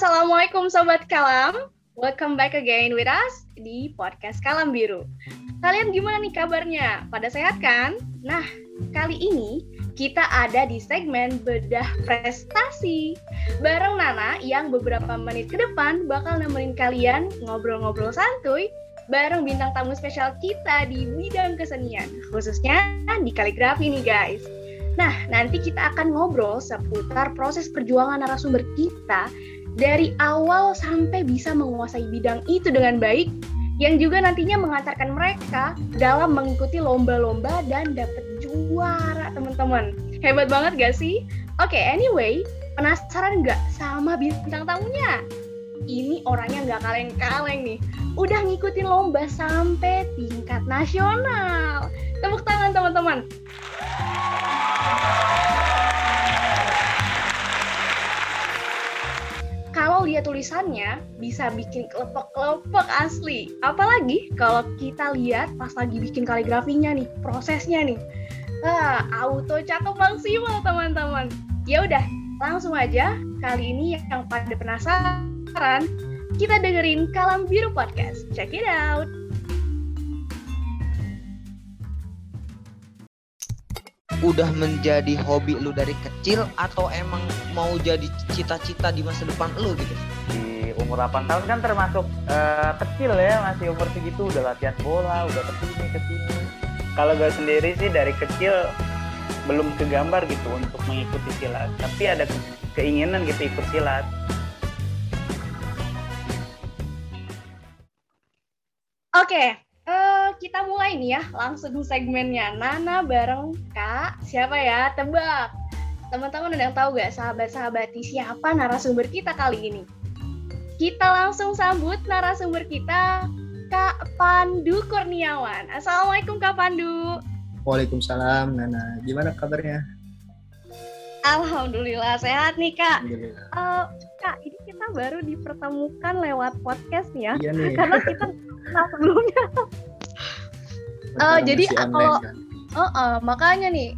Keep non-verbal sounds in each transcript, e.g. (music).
Assalamualaikum Sobat Kalam. Welcome back again with us di podcast Kalam Biru. Kalian gimana nih kabarnya? Pada sehat kan? Nah, kali ini kita ada di segmen bedah prestasi. Bareng Nana yang beberapa menit ke depan bakal nemenin kalian ngobrol-ngobrol santuy bareng bintang tamu spesial kita di bidang kesenian, khususnya di kaligrafi nih guys. Nah, nanti kita akan ngobrol seputar proses perjuangan narasumber kita dari awal sampai bisa menguasai bidang itu dengan baik yang juga nantinya mengantarkan mereka dalam mengikuti lomba-lomba dan dapat juara teman-teman. Hebat banget gak sih? Oke, okay, anyway, penasaran nggak sama bintang tamunya? Ini orangnya nggak kaleng-kaleng nih. Udah ngikutin lomba sampai tingkat nasional. Tepuk tangan teman-teman. Kalau lihat tulisannya bisa bikin kelepek-kelepek asli. Apalagi kalau kita lihat pas lagi bikin kaligrafinya nih, prosesnya nih. Ah, auto cakep maksimal teman-teman. Ya udah, langsung aja kali ini yang pada penasaran, kita dengerin Kalam Biru Podcast. Check it out. Udah menjadi hobi lu dari kecil atau emang mau jadi cita-cita di masa depan lu gitu? Di umur 8 tahun kan termasuk uh, kecil ya, masih umur segitu udah latihan bola, udah ke sini ke sini. Kalau gue sendiri sih dari kecil belum kegambar gitu untuk mengikuti silat, tapi ada keinginan gitu ikut silat. Oke, okay, kita mulai nih ya langsung segmennya. Nana bareng Kak siapa ya? Tebak. Teman-teman yang tahu gak sahabat-sahabati siapa narasumber kita kali ini? Kita langsung sambut narasumber kita Kak Pandu Kurniawan. Assalamualaikum Kak Pandu. Waalaikumsalam Nana. Gimana kabarnya? Alhamdulillah sehat nih Kak. Uh, Kak ini kita baru dipertemukan lewat podcast ya. Iya nih. karena kita kenal (laughs) sebelumnya uh, jadi kalau kan? uh, uh, makanya nih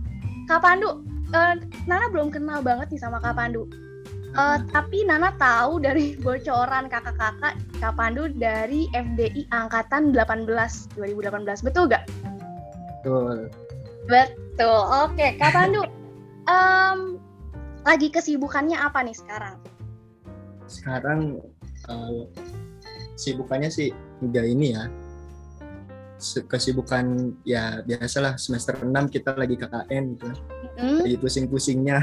Kak Pandu uh, Nana belum kenal banget nih sama Kak Pandu uh, tapi Nana tahu dari (laughs) bocoran kakak-kakak Kak Pandu dari FDI angkatan 18 2018 betul gak? Betul. Betul. Oke, Kak (laughs) Pandu. um, lagi kesibukannya apa nih sekarang? Sekarang uh, sibukannya sih enggak ini ya kesibukan ya biasalah semester 6 kita lagi KKN gitu mm. lagi pusing-pusingnya.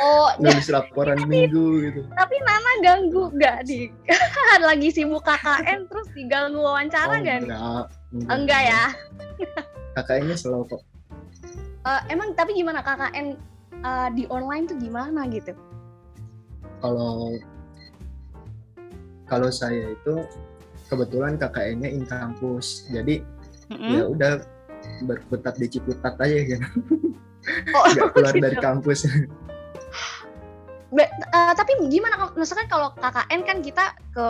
Oh (laughs) nulis laporan tapi, minggu gitu. tapi Nana ganggu gak di (laughs) lagi sibuk KKN terus diganggu wawancara oh, gak enggak, enggak, enggak ya? KKN-nya selalu kok. Uh, emang tapi gimana KKN uh, di online tuh gimana gitu? Kalau kalau saya itu kebetulan KKN-nya in kampus. Jadi mm-hmm. ya udah berkutat di Ciputat aja (laughs) gitu. Oh, nggak (laughs) keluar gitu. dari kampus. Be, uh, tapi gimana misalkan kalau KKN kan kita ke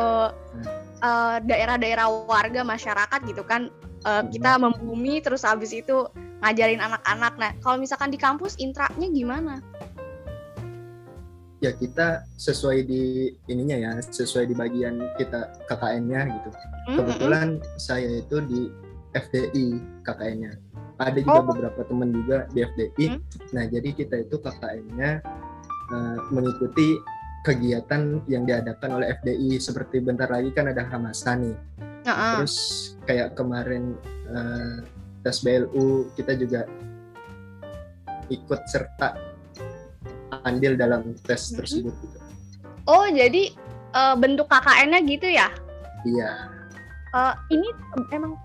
uh, daerah-daerah warga masyarakat gitu kan uh, kita membumi terus habis itu ngajarin anak-anak. Nah kalau misalkan di kampus intranya gimana ya kita sesuai di ininya ya sesuai di bagian kita KKN-nya gitu mm-hmm. kebetulan saya itu di FDI KKN-nya ada juga oh. beberapa teman juga di FDI mm-hmm. nah jadi kita itu KKN-nya uh, mengikuti kegiatan yang diadakan oleh FDI seperti bentar lagi kan ada Hamasan nih uh-uh. terus kayak kemarin uh, tes BLU kita juga ikut serta andil dalam tes hmm. tersebut gitu. Oh, jadi uh, bentuk KKN-nya gitu ya? Iya. Uh, ini emang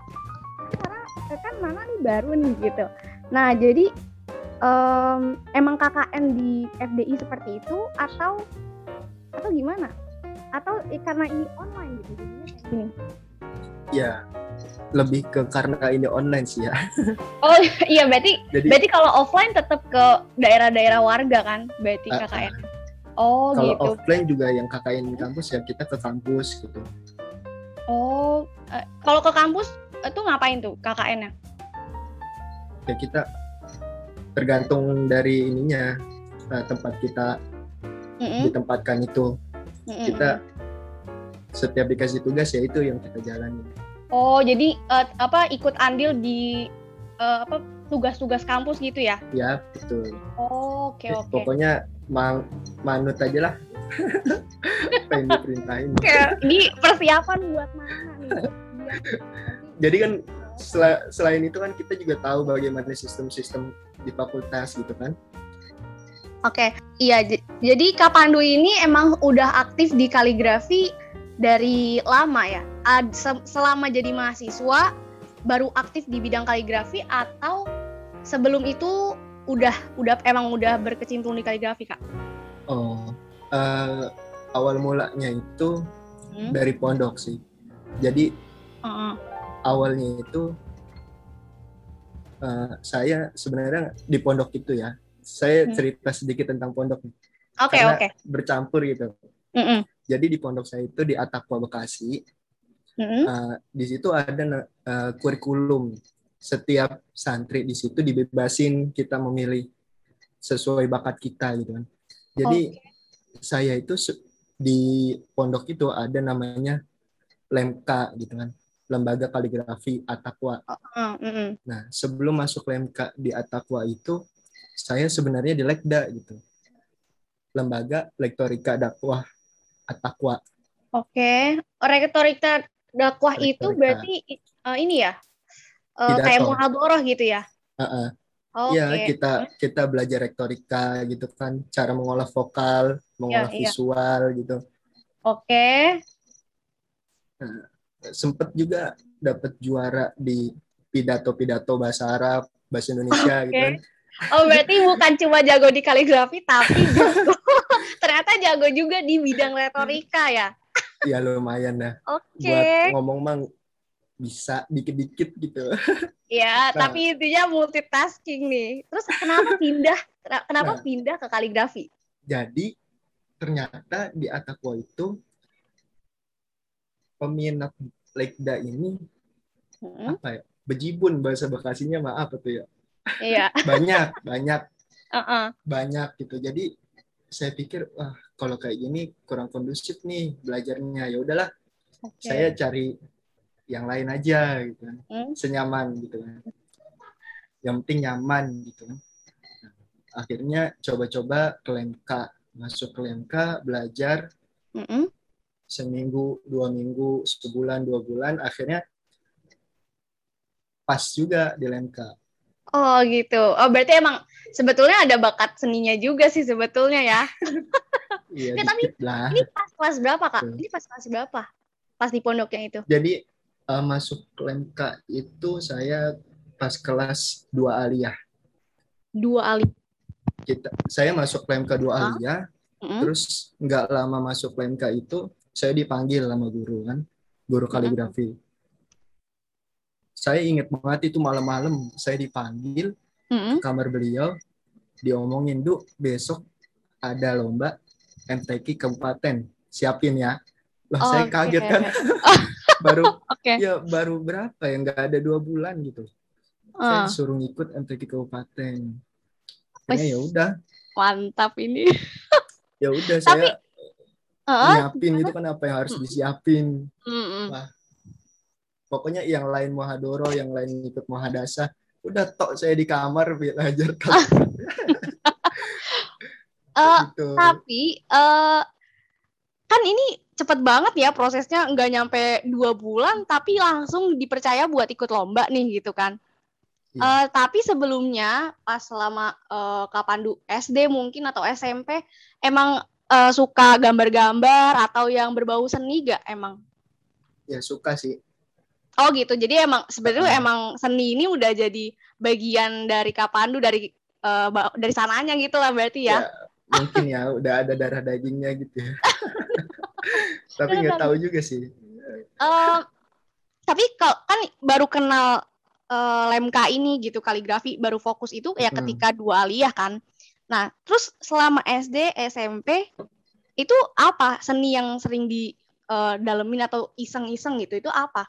karena kan mana nih baru nih gitu. Nah, jadi um, emang KKN di FDI seperti itu atau atau gimana? Atau eh, karena ini online gitu jadinya kayak gini? Ya, lebih ke karena ini online sih ya. (laughs) Oh iya berarti Jadi, berarti kalau offline tetap ke daerah-daerah warga kan berarti uh, KKN. Oh kalau gitu. Kalau offline juga yang KKN di kampus ya kita ke kampus gitu. Oh uh, kalau ke kampus itu ngapain tuh KKN-nya? Ya kita tergantung dari ininya uh, tempat kita mm -hmm. ditempatkan itu. Mm-mm. kita setiap dikasih tugas ya itu yang kita jalani Oh, jadi eh, apa ikut andil di eh, apa tugas-tugas kampus gitu ya? ya betul Oh, oke Eh, oke. pokoknya ma- manut aja lah (laughs) apa yang diperintahin ini persiapan buat mana nih? (laughs) Jadi kan sel- selain itu kan kita juga tahu bagaimana sistem-sistem di fakultas gitu kan Oke, iya. j- Jadi Kak Pandu ini emang udah aktif di kaligrafi dari lama ya. Ad- se- selama jadi mahasiswa baru aktif di bidang kaligrafi atau sebelum itu udah udah emang udah berkecimpung di kaligrafi kak? oh eh, awal mulanya itu Hmm? dari pondok sih jadi Heeh. awalnya itu eh, saya sebenarnya di pondok itu ya saya Hmm. cerita sedikit tentang pondok nih, Oke Karena- oke. bercampur gitu Mm-mm. Jadi di pondok saya itu di Atakwa Bekasi Mm-mm. eh, di situ ada eh, kurikulum setiap santri di situ dibebasin kita memilih sesuai bakat kita gitu kan jadi saya itu di pondok itu ada namanya lemka gitu kan lembaga kaligrafi Atakwa Heeh, mm-mm. Nah, sebelum masuk LMK di Atakwa itu, saya sebenarnya di Lekda gitu. Lembaga Lektorika Dakwah Atakwa. Oke, retorika dakwah itu Retorika. berarti eh, ini ya, Pidato. kayak muhadharah gitu ya? Heeh. Oke. Iya, kita kita belajar retorika gitu kan, cara mengolah vokal, mengolah iya. visual gitu. Oke. Sempet juga dapat juara di pidato-pidato bahasa Arab, bahasa Indonesia gitu kan. Oh berarti bukan cuma jago di kaligrafi tapi jago ternyata jago juga di bidang retorika ya. Ya lumayan dah. Oke. Buat ngomong mang bisa dikit-dikit gitu. Ya, Nah. tapi intinya multitasking nih. Terus kenapa pindah? Kenapa Nah. pindah ke kaligrafi? Jadi ternyata di Atakwa itu peminat Lekda ini Hmm, apa ya? Bejibun bahasa Bekasinya maaf itu ya. Iya. (laughs) Banyak, banyak, Heeh. banyak gitu. Jadi saya pikir wah kalau kayak gini kurang kondusif nih belajarnya. Ya udahlah, Oke. saya cari yang lain aja gitu kan. Hmm. Senyaman gitu kan. Yang penting nyaman gitu kan. Nah, akhirnya coba-coba ke LMK, masuk ke LMK, belajar Mm-mm. seminggu, dua minggu, sebulan, dua bulan, akhirnya pas juga di LMK. Oh gitu. Oh berarti emang sebetulnya ada bakat seninya juga sih sebetulnya ya. (laughs) Iya, Ya, tapi lah. Ini pas kelas berapa kak? Ini pas kelas berapa? Pas di pondoknya itu? Jadi eh, masuk LMK itu saya pas kelas 2 aliyah. Dua ali. Kita, saya masuk LMK 2 Hah? aliyah, Mm-mm. terus nggak lama masuk LMK itu, saya dipanggil sama guru kan, guru kaligrafi. Saya ingat banget itu malam-malam saya dipanggil Mm-mm. kamar beliau diomongin du besok ada lomba MTQ kabupaten siapin ya lah saya Oke. kaget kan (laughs) baru Oke. ya baru berapa ya nggak ada dua bulan gitu Ah, saya disuruh ngikut MTQ kabupaten Wes. Akhirnya ya udah mantap ini. (laughs) ya udah Tapi- saya Heeh. nyiapin itu kan apa yang harus disiapin Mm-mm. pokoknya yang lain muhadoro yang lain ikut muhadasah udah tok saya di kamar belajar (laughs) Eh, gitu tapi eh kan ini cepet banget ya prosesnya nggak nyampe dua bulan tapi langsung dipercaya buat ikut lomba nih gitu kan. Iya. Eh, tapi sebelumnya pas selama eh, Kak Pandu SD mungkin atau SMP emang eh, suka gambar-gambar atau yang berbau seni gak emang? ya suka sih Oh gitu. Jadi emang sebenarnya emang seni ini udah jadi bagian dari Kak Pandu dari ba- dari sananya gitu lah berarti ya. Mungkin ya udah ada darah dagingnya gitu ya (laughs) tapi nggak tahu juga sih Eh, tapi kalau kan baru kenal eh, lemka ini gitu kaligrafi baru fokus itu ya Hmm. ketika dua aliyah kan. Nah, terus selama SD, SMP itu apa seni yang sering di eh, dalemin atau iseng-iseng gitu itu apa?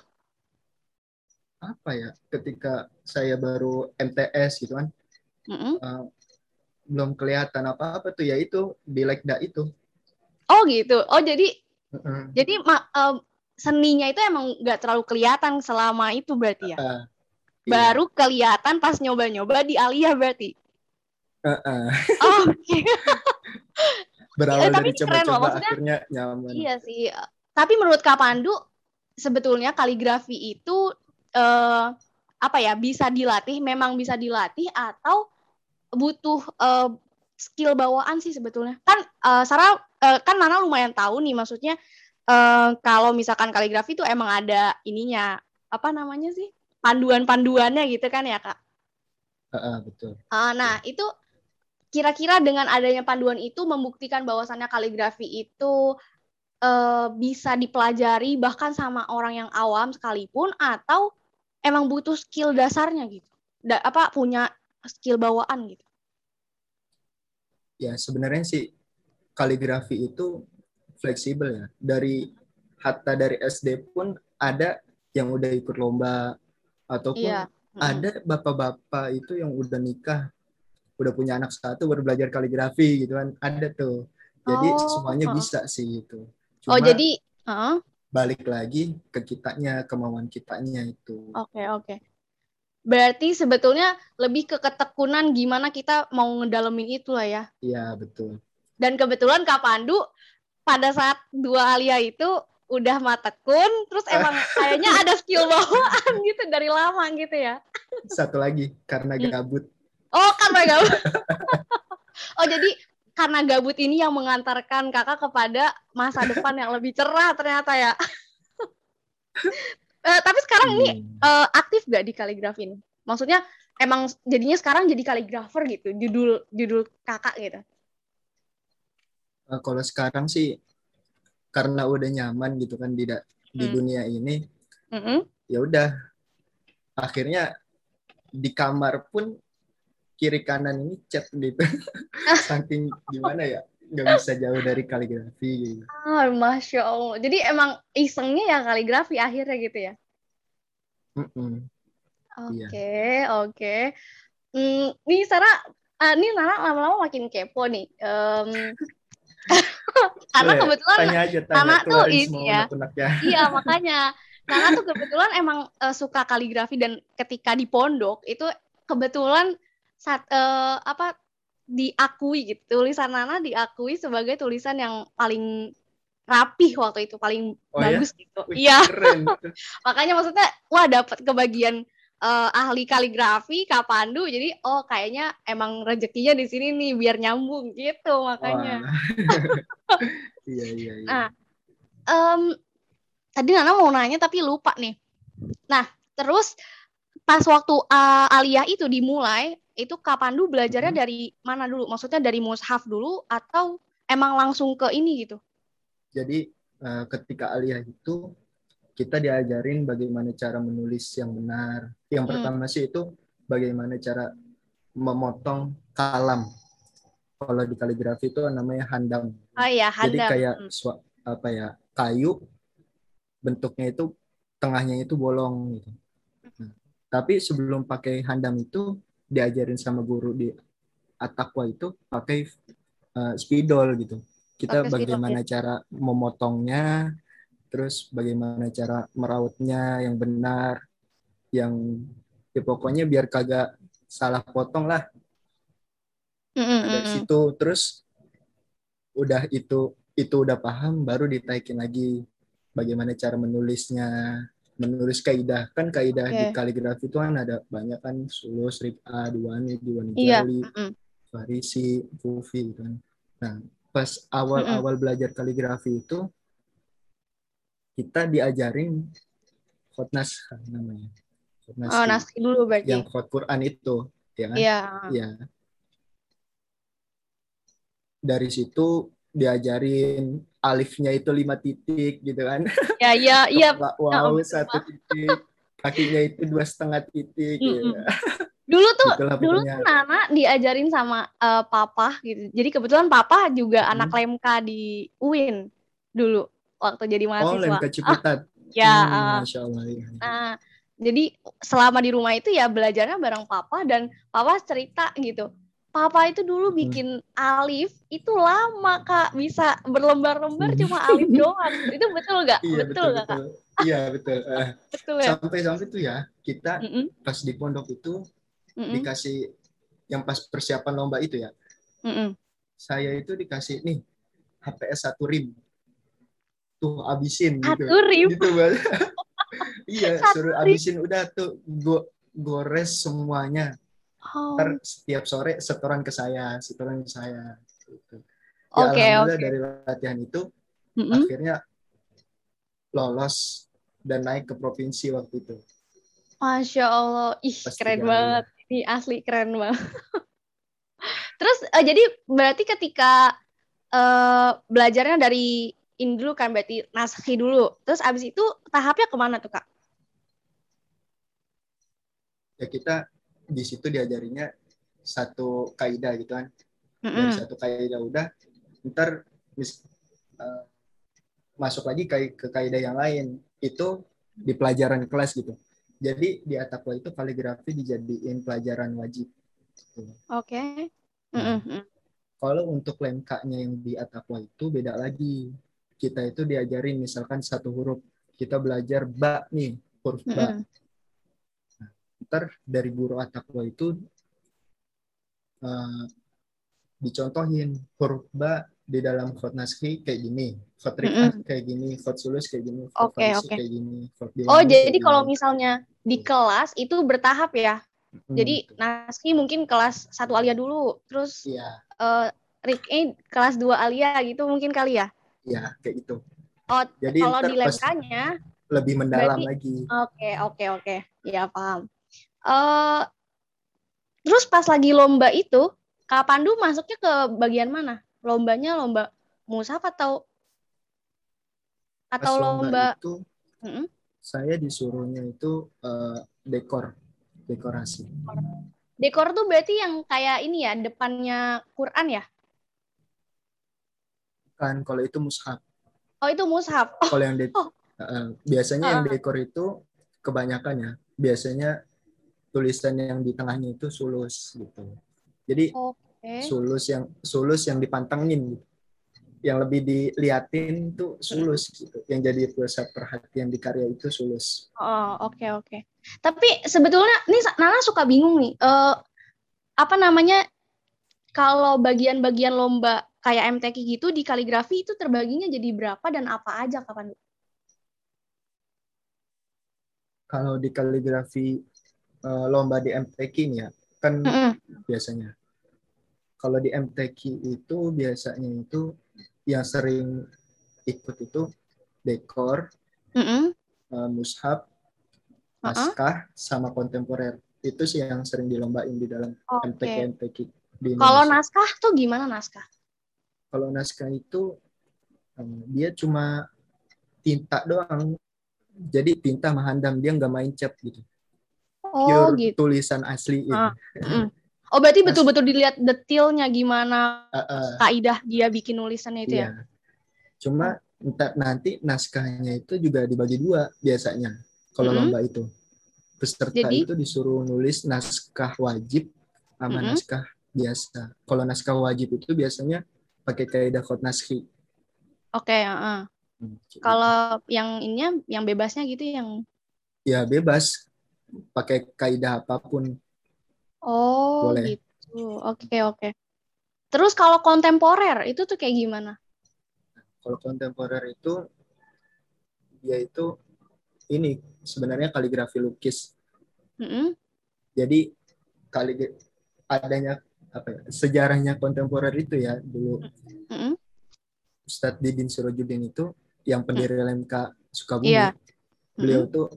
apa ya ketika saya baru MTS gitu kan Mm-mm. eh, belum kelihatan apa apa tuh ya itu di Lekda itu Oh gitu. Oh jadi Mm-mm. jadi ma- eh, seninya itu emang nggak terlalu kelihatan selama itu berarti ya. Ah, iya. Baru kelihatan pas nyoba-nyoba di Alia berarti. Ah, ah. Oh, (laughs) oke. berawal Eh, tapi dari keren loh, coba-coba maksudnya- akhirnya nyaman Iya sih. Tapi menurut Kak Pandu sebetulnya kaligrafi itu eh, apa ya bisa dilatih, memang bisa dilatih atau butuh eh, skill bawaan sih sebetulnya. Kan eh, Sarah eh, kan Nana lumayan tahu nih maksudnya eh, kalau misalkan kaligrafi itu emang ada ininya apa namanya sih panduan-panduannya gitu kan ya Kak. Ah, betul Ah, nah, itu kira-kira dengan adanya panduan itu membuktikan bahwasannya kaligrafi itu eh, bisa dipelajari bahkan sama orang yang awam sekalipun atau emang butuh skill dasarnya gitu. Da- apa punya skill bawaan gitu. ya sebenarnya sih kaligrafi itu fleksibel ya dari hatta dari SD pun ada yang udah ikut lomba ataupun Iya. Ada bapak-bapak itu yang udah nikah udah punya anak satu baru belajar kaligrafi gitu kan ada tuh jadi Oh, semuanya heeh. bisa sih itu Oh, Cuma jadi heeh. balik lagi ke kitanya kemauan kitanya itu Oke, oke. Berarti sebetulnya lebih ke ketekunan gimana kita mau ngedalemin itu lah ya. iya betul Dan kebetulan Kak Pandu pada saat dua alia itu udah matekun, terus emang (laughs) kayaknya ada skill bawaan gitu dari lama gitu ya. satu lagi karena Hmm. gabut Oh, karena gabut. (laughs) oh, jadi karena gabut ini yang mengantarkan kakak kepada masa depan yang lebih cerah ternyata ya. Eh, tapi sekarang ini Hmm. eh, aktif gak di kaligrafi ini? Maksudnya emang jadinya sekarang jadi kaligrafer gitu, judul judul kakak gitu. Eh, kalau sekarang sih karena udah nyaman gitu kan di da- di Hmm. dunia ini Mm-mm. ya udah akhirnya di kamar pun kiri kanan ini chat gitu (laughs) saking gimana ya nggak bisa jauh dari kaligrafi gitu Ah, masya Allah. Jadi emang isengnya ya kaligrafi akhirnya gitu ya. Iya. Oke, oke. Hmm, nih Sarah, ah, nih Nana lama-lama makin kepo nih. Em, (laughs) karena Boleh, kebetulan tanya aja tanya Nana tuh ini ya. (laughs) Iya, makanya. Nana tuh kebetulan emang eh, suka kaligrafi dan ketika di pondok itu kebetulan saat eh, apa diakui gitu. Tulisan Nana diakui sebagai tulisan yang paling rapih waktu itu, paling Oh ya? bagus gitu. Wih, Iya, (laughs) makanya maksudnya wah dapat kebagian eh, ahli kaligrafi Kak Pandu. Jadi oh kayaknya emang rezekinya di sini nih biar nyambung gitu makanya. (laughs) Iya iya iya Nah, Em, tadi Nana mau nanya tapi lupa nih. Nah, terus pas waktu uh, aliyah itu dimulai, itu Kapandu belajarnya Mhm. dari mana dulu? Maksudnya dari mushaf dulu atau emang langsung ke ini gitu? jadi eh, ketika aliyah itu kita diajarin bagaimana cara menulis yang benar yang Hmm. pertama sih itu bagaimana cara memotong kalam kalau di kaligrafi itu namanya handam Oh iya, jadi kayak Mm. sua- apa ya kayu bentuknya itu tengahnya itu bolong gitu tapi sebelum pakai handam itu diajarin sama guru di atakwa itu pakai eh, spidol gitu. Kita Pakai spidol, bagaimana cara memotongnya terus bagaimana cara merautnya yang benar yang ya pokoknya biar kagak salah potong lah. Mm, mm, dari situ terus udah itu itu udah paham baru ditaikin lagi bagaimana cara menulisnya menulis kaidah kan kaidah di Oke. kaligrafi itu kan ada banyak kan sulus rika diwani diwani Iya. jali mm, farisi kufi gitu kan nah pas awal-awal belajar kaligrafi itu kita diajarin khotnas namanya khotnas Oh, naskah dulu berarti. yang khot Quran itu ya kan Iya. ya dari situ diajarin alifnya itu lima titik gitu kan (laughs) Ya, iya, iya. Wow betul, satu titik kakinya itu dua setengah titik Mm-mm. gitu. (laughs) Dulu tuh Itulah dulu tuh Nana diajarin sama eh, papa gitu. Jadi kebetulan papa juga Hmm. anak lemka di UIN dulu waktu jadi oh mahasiswa. lem Ciputat Ya, Hmm, eh, masya Allah ya. Nah, jadi selama di rumah itu ya belajarnya bareng papa dan papa cerita gitu. Papa itu dulu Hmm. bikin alif itu lama kak bisa berlembar-lembar cuma alif doang (laughs) itu betul nggak Iya betul betul nggak kak betul. Iya betul. (laughs) Eh, betul ya sampai sampai tuh ya kita Mm-mm, pas di pondok itu mm-mm, dikasih yang pas persiapan lomba itu ya. mm-mm. Saya itu dikasih nih HPS satu rim. Tuh abisin gitu. satu rim Gitu (laughs) iya, Satu suruh rim. abisin udah tuh go gores semuanya. Oh, Ntar setiap sore setoran ke saya, setoran ke saya. Gitu. Ya, Oke, alhamdulillah oke. dari latihan itu mm-mm. akhirnya lolos dan naik ke provinsi waktu itu. Masya Allah, ih Pasti keren ya, banget. Ini asli keren banget. (laughs) Terus eh, jadi berarti ketika eh, belajarnya dari ini dulu kan berarti naskhi dulu. Terus abis itu tahapnya ke mana tuh kak? Ya kita di situ diajarinya satu kaidah gitu kan. Dari Mm-mm. satu kaidah udah, ntar mis- eh, masuk lagi ke, ke kaidah yang lain. Itu di pelajaran kelas gitu. Jadi di Atakwa itu kaligrafi dijadiin pelajaran wajib. Gitu. Oke. Nah, Mm-mm, mm. Kalau untuk lemkanya yang di Atakwa itu beda lagi. Kita itu diajarin misalkan satu huruf. Kita belajar ba nih, huruf ba. Mm-mm. Ntar dari guru Atakwa itu eh, dicontohin huruf ba di dalam khot naskhi kayak gini, khot rik'ah kayak gini, khot sulus kayak gini, khot farisi oke. kayak gini, khot Oh jadi kayak kalau gini. misalnya di kelas itu bertahap ya? Hmm, Jadi naskhi mungkin kelas satu alia dulu, terus iya, eh Rik eh, kelas 2 alia gitu mungkin kali ya? iya kayak gitu. Oh Jadi kalau di lemkanya lebih mendalam berarti- lagi. Oke, oke, oke. Ya, paham. Eh terus pas lagi lomba itu, Kak Pandu masuknya ke bagian mana? Lombanya lomba musaf atau Pas atau lomba itu Mm-mm. saya disuruhnya itu eh, dekor, dekorasi. dekor tuh berarti yang kayak ini ya, depannya Quran ya? Kan kalau itu mushaf. Oh, itu mushaf. Oh, Kalau yang de- (laughs) Oh. eh, biasanya yang Ah. dekor itu kebanyakan ya, biasanya tulisan yang di tengahnya itu sulus gitu. Jadi oke. sulus yang sulus yang dipantengin gitu. Yang lebih diliatin tuh sulus gitu. Yang jadi pusat perhatian di karya itu sulus. Oh, oke, oke. Tapi sebetulnya nih Nana suka bingung nih. Eh apa namanya? Kalau bagian-bagian lomba kayak MTQ gitu di kaligrafi itu terbaginya jadi berapa dan apa aja Kak Pandu? Kalau di kaligrafi eh, lomba di MTQ ini ya, kan Mm-mm. biasanya. Kalau di MTQ itu biasanya itu yang sering ikut itu dekor, Mm-mm. eh, mushaf, Uh-uh. naskah, sama kontemporer. Itu sih yang sering dilombain di dalam Oke. MTQ MTQ di Kalau naskah tuh gimana naskah? Kalau naskah itu eh, dia cuma tinta doang. Jadi tinta menghandam dia nggak main cat gitu. Oh Pure gitu. tulisan asli. gitu. Ah. Mm. Oh berarti betul-betul dilihat detailnya gimana Eh, eh, kaidah dia bikin nulisannya itu ya? iya. Cuma ntar nanti naskahnya itu juga dibagi dua biasanya kalau Mm-mm. lomba itu. Peserta Jadi? itu disuruh nulis naskah wajib sama Mm-mm. naskah biasa. Kalau naskah wajib itu biasanya pakai kaidah khot naskhi. Oke, heeh. Hmm, gitu. Kalau yang ininya yang bebasnya gitu yang ya bebas pakai kaidah apa pun. Oh Boleh. gitu. Oke, oke. Terus kalau kontemporer itu tuh kayak gimana? Kalau kontemporer itu dia itu ini sebenarnya kaligrafi lukis. Mm-mm. Jadi kali adanya apa ya, sejarahnya kontemporer itu ya dulu Mm-mm. Ustadz Didin Surojudin itu yang pendiri LMK Sukabumi. Iya. Beliau tuh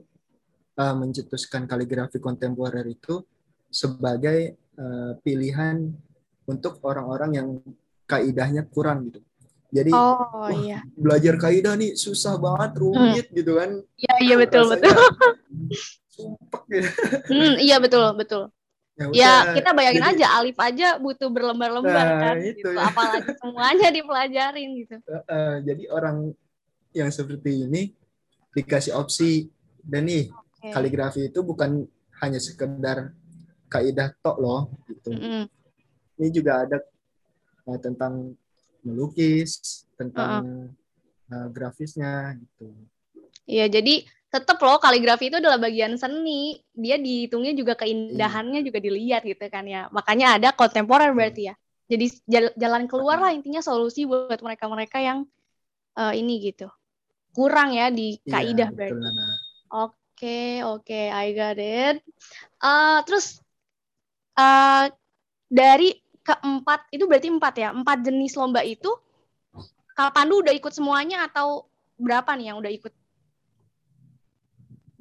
uh, mencetuskan kaligrafi kontemporer itu sebagai uh, pilihan untuk orang-orang yang kaidahnya kurang gitu. Jadi Oh wah, iya. belajar kaidah nih susah banget, rumit gitu kan. Iya, iya betul, Rasanya betul. Sumpek gitu. Hmm, iya betul, betul. Ya, Ya, kita bayangin jadi- aja alif aja butuh berlembar-lembar Nah, kan itu gitu. ya. Apalagi semuanya dipelajarin gitu. Eh, jadi orang yang seperti ini dikasih opsi dan nih Kaligrafi itu bukan hanya sekedar kaidah tok loh gitu. Mm-mm. ini juga ada uh, tentang melukis tentang uh, grafisnya gitu Iya, jadi tetap loh kaligrafi itu adalah bagian seni. Dia dihitungnya juga keindahannya juga dilihat gitu kan ya. Makanya ada kontemporer berarti ya. Jadi jalan keluar lah intinya solusi buat mereka-mereka yang uh, ini gitu. Kurang ya di iya, kaidah iya, berarti. Oke, oke, okay, okay, I got it. Uh, terus uh, dari keempat itu berarti empat ya, empat jenis lomba itu kapan lu udah ikut semuanya atau berapa nih yang udah ikut?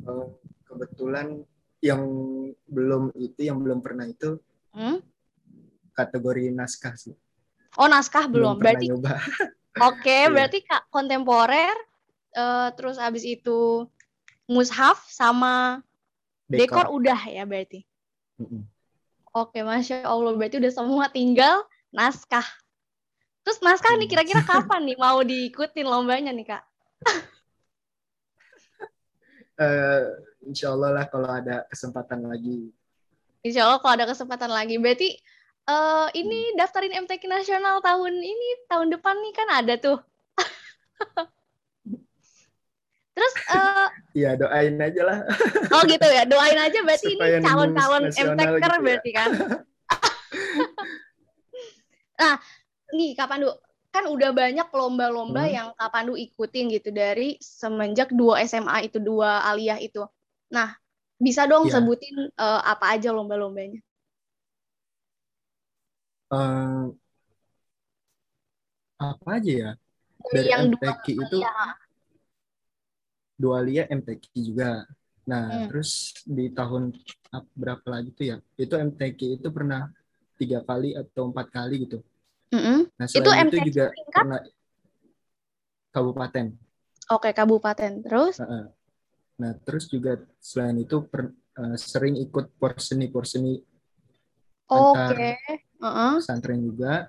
Eh, kebetulan yang belum itu yang belum pernah itu hmm? kategori naskah sih. Oh naskah belum, belum berarti. Oke, okay, (laughs) iya. berarti kak kontemporer, uh, terus abis itu mushaf sama dekor, dekor udah ya berarti. Mm -mm. Oke, masya Allah berarti udah semua tinggal naskah. Terus naskah nih kira-kira (laughs) kapan nih mau diikutin lombanya nih kak? uh, (laughs) insya Allah lah kalau ada kesempatan lagi. Insya Allah kalau ada kesempatan lagi. Berarti uh, ini hmm. daftarin MTQ nasional tahun ini, tahun depan nih kan ada tuh. (laughs) Terus uh, ya doain aja lah. oh gitu ya, doain aja berarti Supaya ini calon-calon MTK gitu ya. berarti kan. (laughs) nah, nih kapan dulu kan udah banyak lomba-lomba hmm. yang Kak Pandu ikutin gitu dari semenjak dua SMA itu dua aliyah itu. Nah, bisa dong ya. sebutin uh, apa aja lomba-lombanya? Uh, apa aja ya? Dari yang MTQ dua itu aliyah. Dua aliyah MTQ juga. Nah, hmm. terus di tahun berapa lagi tuh ya? Itu MTQ itu pernah tiga kali atau empat kali gitu. Mm-hmm. Nah, itu MTQ itu juga tingkat? pernah kabupaten. Oke, kabupaten. Terus? Nah, terus juga selain itu per, uh, sering ikut porseni-porseni antar okay. uh-uh. pesantren juga.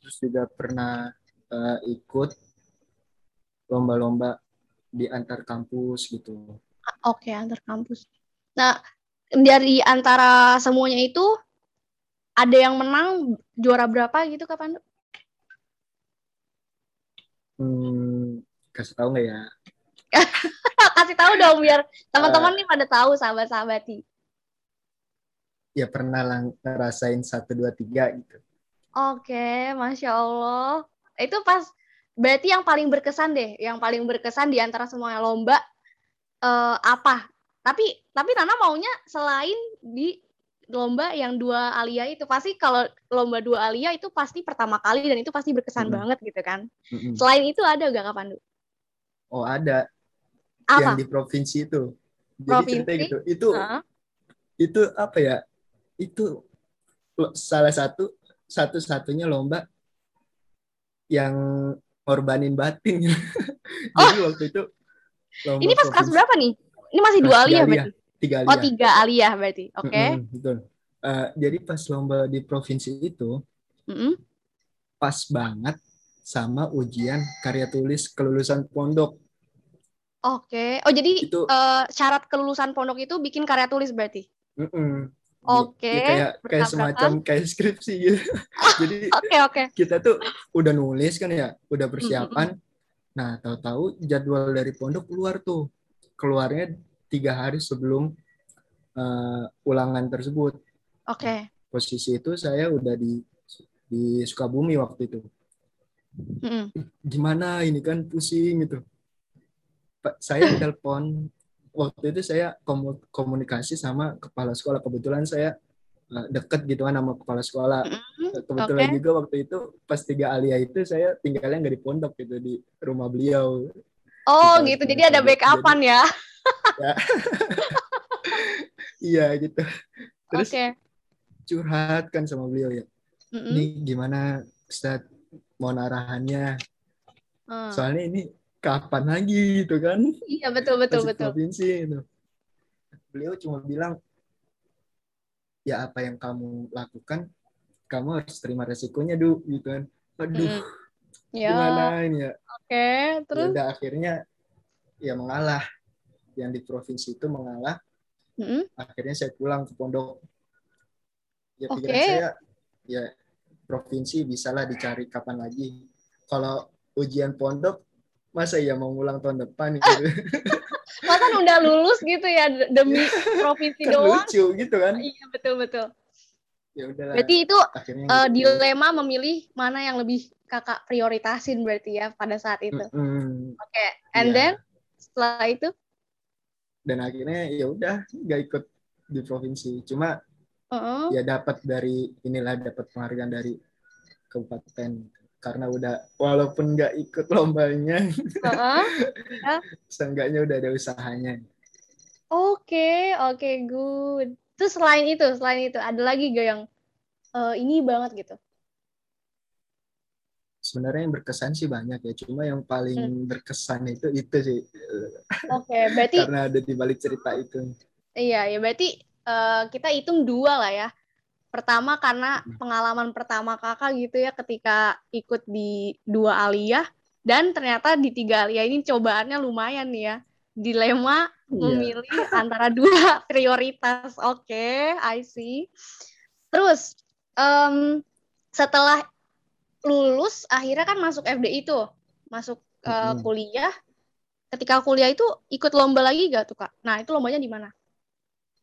Terus juga pernah uh, ikut lomba-lomba di antar kampus gitu. Oke, okay, antar kampus. Nah, dari antara semuanya itu ada yang menang juara berapa gitu kapan? Hmm, kasih tahu nggak ya? (laughs) kasih tahu dong biar teman-teman uh, nih pada tahu sahabat-sahabat nih. Ya pernah lah ngerasain satu dua tiga gitu. Oke, masya Allah. Itu pas berarti yang paling berkesan deh, yang paling berkesan di antara semua lomba uh, apa? Tapi tapi Nana maunya selain di lomba yang dua alia itu pasti kalau lomba dua alia itu pasti pertama kali dan itu pasti berkesan mm -hmm. banget gitu kan. Mm -hmm. Selain itu ada gak Kak Pandu? Oh ada. Apa? Yang di provinsi itu. Jadi provinsi? gitu. Itu uh itu apa ya? Itu salah satu satu-satunya lomba yang korbanin batin. (laughs) Jadi oh. waktu itu Ini pas kelas berapa nih? Ini masih dua alia berarti? tiga aliyah. Oh tiga aliyah berarti, oke. Okay. Mm -hmm, betul. Uh, jadi pas lomba di provinsi itu, mm -hmm. pas banget sama ujian karya tulis kelulusan pondok. Oke. Okay. Oh jadi itu, uh, syarat kelulusan pondok itu bikin karya tulis berarti? Mm -mm. Oke. Okay. Ya, kayak kayak semacam kayak skripsi gitu. (laughs) jadi Oke okay, oke. Okay. Kita tuh udah nulis kan ya, udah persiapan. Mm -hmm. Nah tahu-tahu jadwal dari pondok keluar tuh, keluarnya tiga hari sebelum uh, ulangan tersebut. Oke. Okay. Posisi itu saya udah di di Sukabumi waktu itu. Mm. Gimana ini kan pusing gitu. Pak, saya (laughs) telepon waktu itu saya komunikasi sama kepala sekolah kebetulan saya uh, deket gitu kan sama kepala sekolah. Kebetulan okay. juga waktu itu pas tiga alia itu saya tinggalnya nggak di pondok gitu di rumah beliau. Oh gitu, jadi ada backupan ya? (laughs) ya. iya gitu terus okay. curhat kan sama beliau ya mm -hmm. ini gimana Ustaz mau arahannya hmm. soalnya ini kapan lagi gitu kan? Iya betul betul Masih betul. provinsi itu beliau cuma bilang ya apa yang kamu lakukan kamu harus terima resikonya du gitu kan. Aduh mm. ya. gimana ini ya? Oke okay, terus? ya udah akhirnya ya mengalah. Yang di provinsi itu mengalah. Mm-hmm. akhirnya saya pulang ke pondok. Ya pikiran Oke. saya ya provinsi bisalah dicari kapan lagi. Kalau ujian pondok masa ya mau ngulang tahun depan (laughs) gitu Masa udah lulus gitu ya demi provinsi kan doang? lucu gitu kan Iya betul betul. ya udahlah Berarti itu akhirnya eh, gitu. dilema memilih mana yang lebih kakak prioritasin berarti ya pada saat itu. Oke, Mm-mm. and Iya. then setelah itu, dan akhirnya ya udah nggak ikut di provinsi cuma uh-uh. ya dapat dari inilah dapat penghargaan dari kabupaten karena udah walaupun nggak ikut lombanya uh-uh. (laughs) seenggaknya udah ada usahanya Oke, oke, good. Terus selain itu, selain itu ada lagi gak yang eh, ini banget gitu? sebenarnya yang berkesan sih banyak ya cuma yang paling berkesan itu itu sih (laughs) Oke, berarti karena ada di balik cerita itu iya ya berarti eh, kita hitung dua lah ya. Pertama karena Hmm. pengalaman pertama kakak gitu ya ketika ikut di dua aliyah dan ternyata di tiga aliyah ini cobaannya lumayan nih ya. Dilema Iya. memilih antara (laughs) dua prioritas. Oke, I see. Terus em, setelah lulus akhirnya kan masuk FDI tuh, masuk Mm-mm. kuliah. Ketika kuliah itu ikut lomba lagi gak tuh kak? Nah itu lombanya di mana?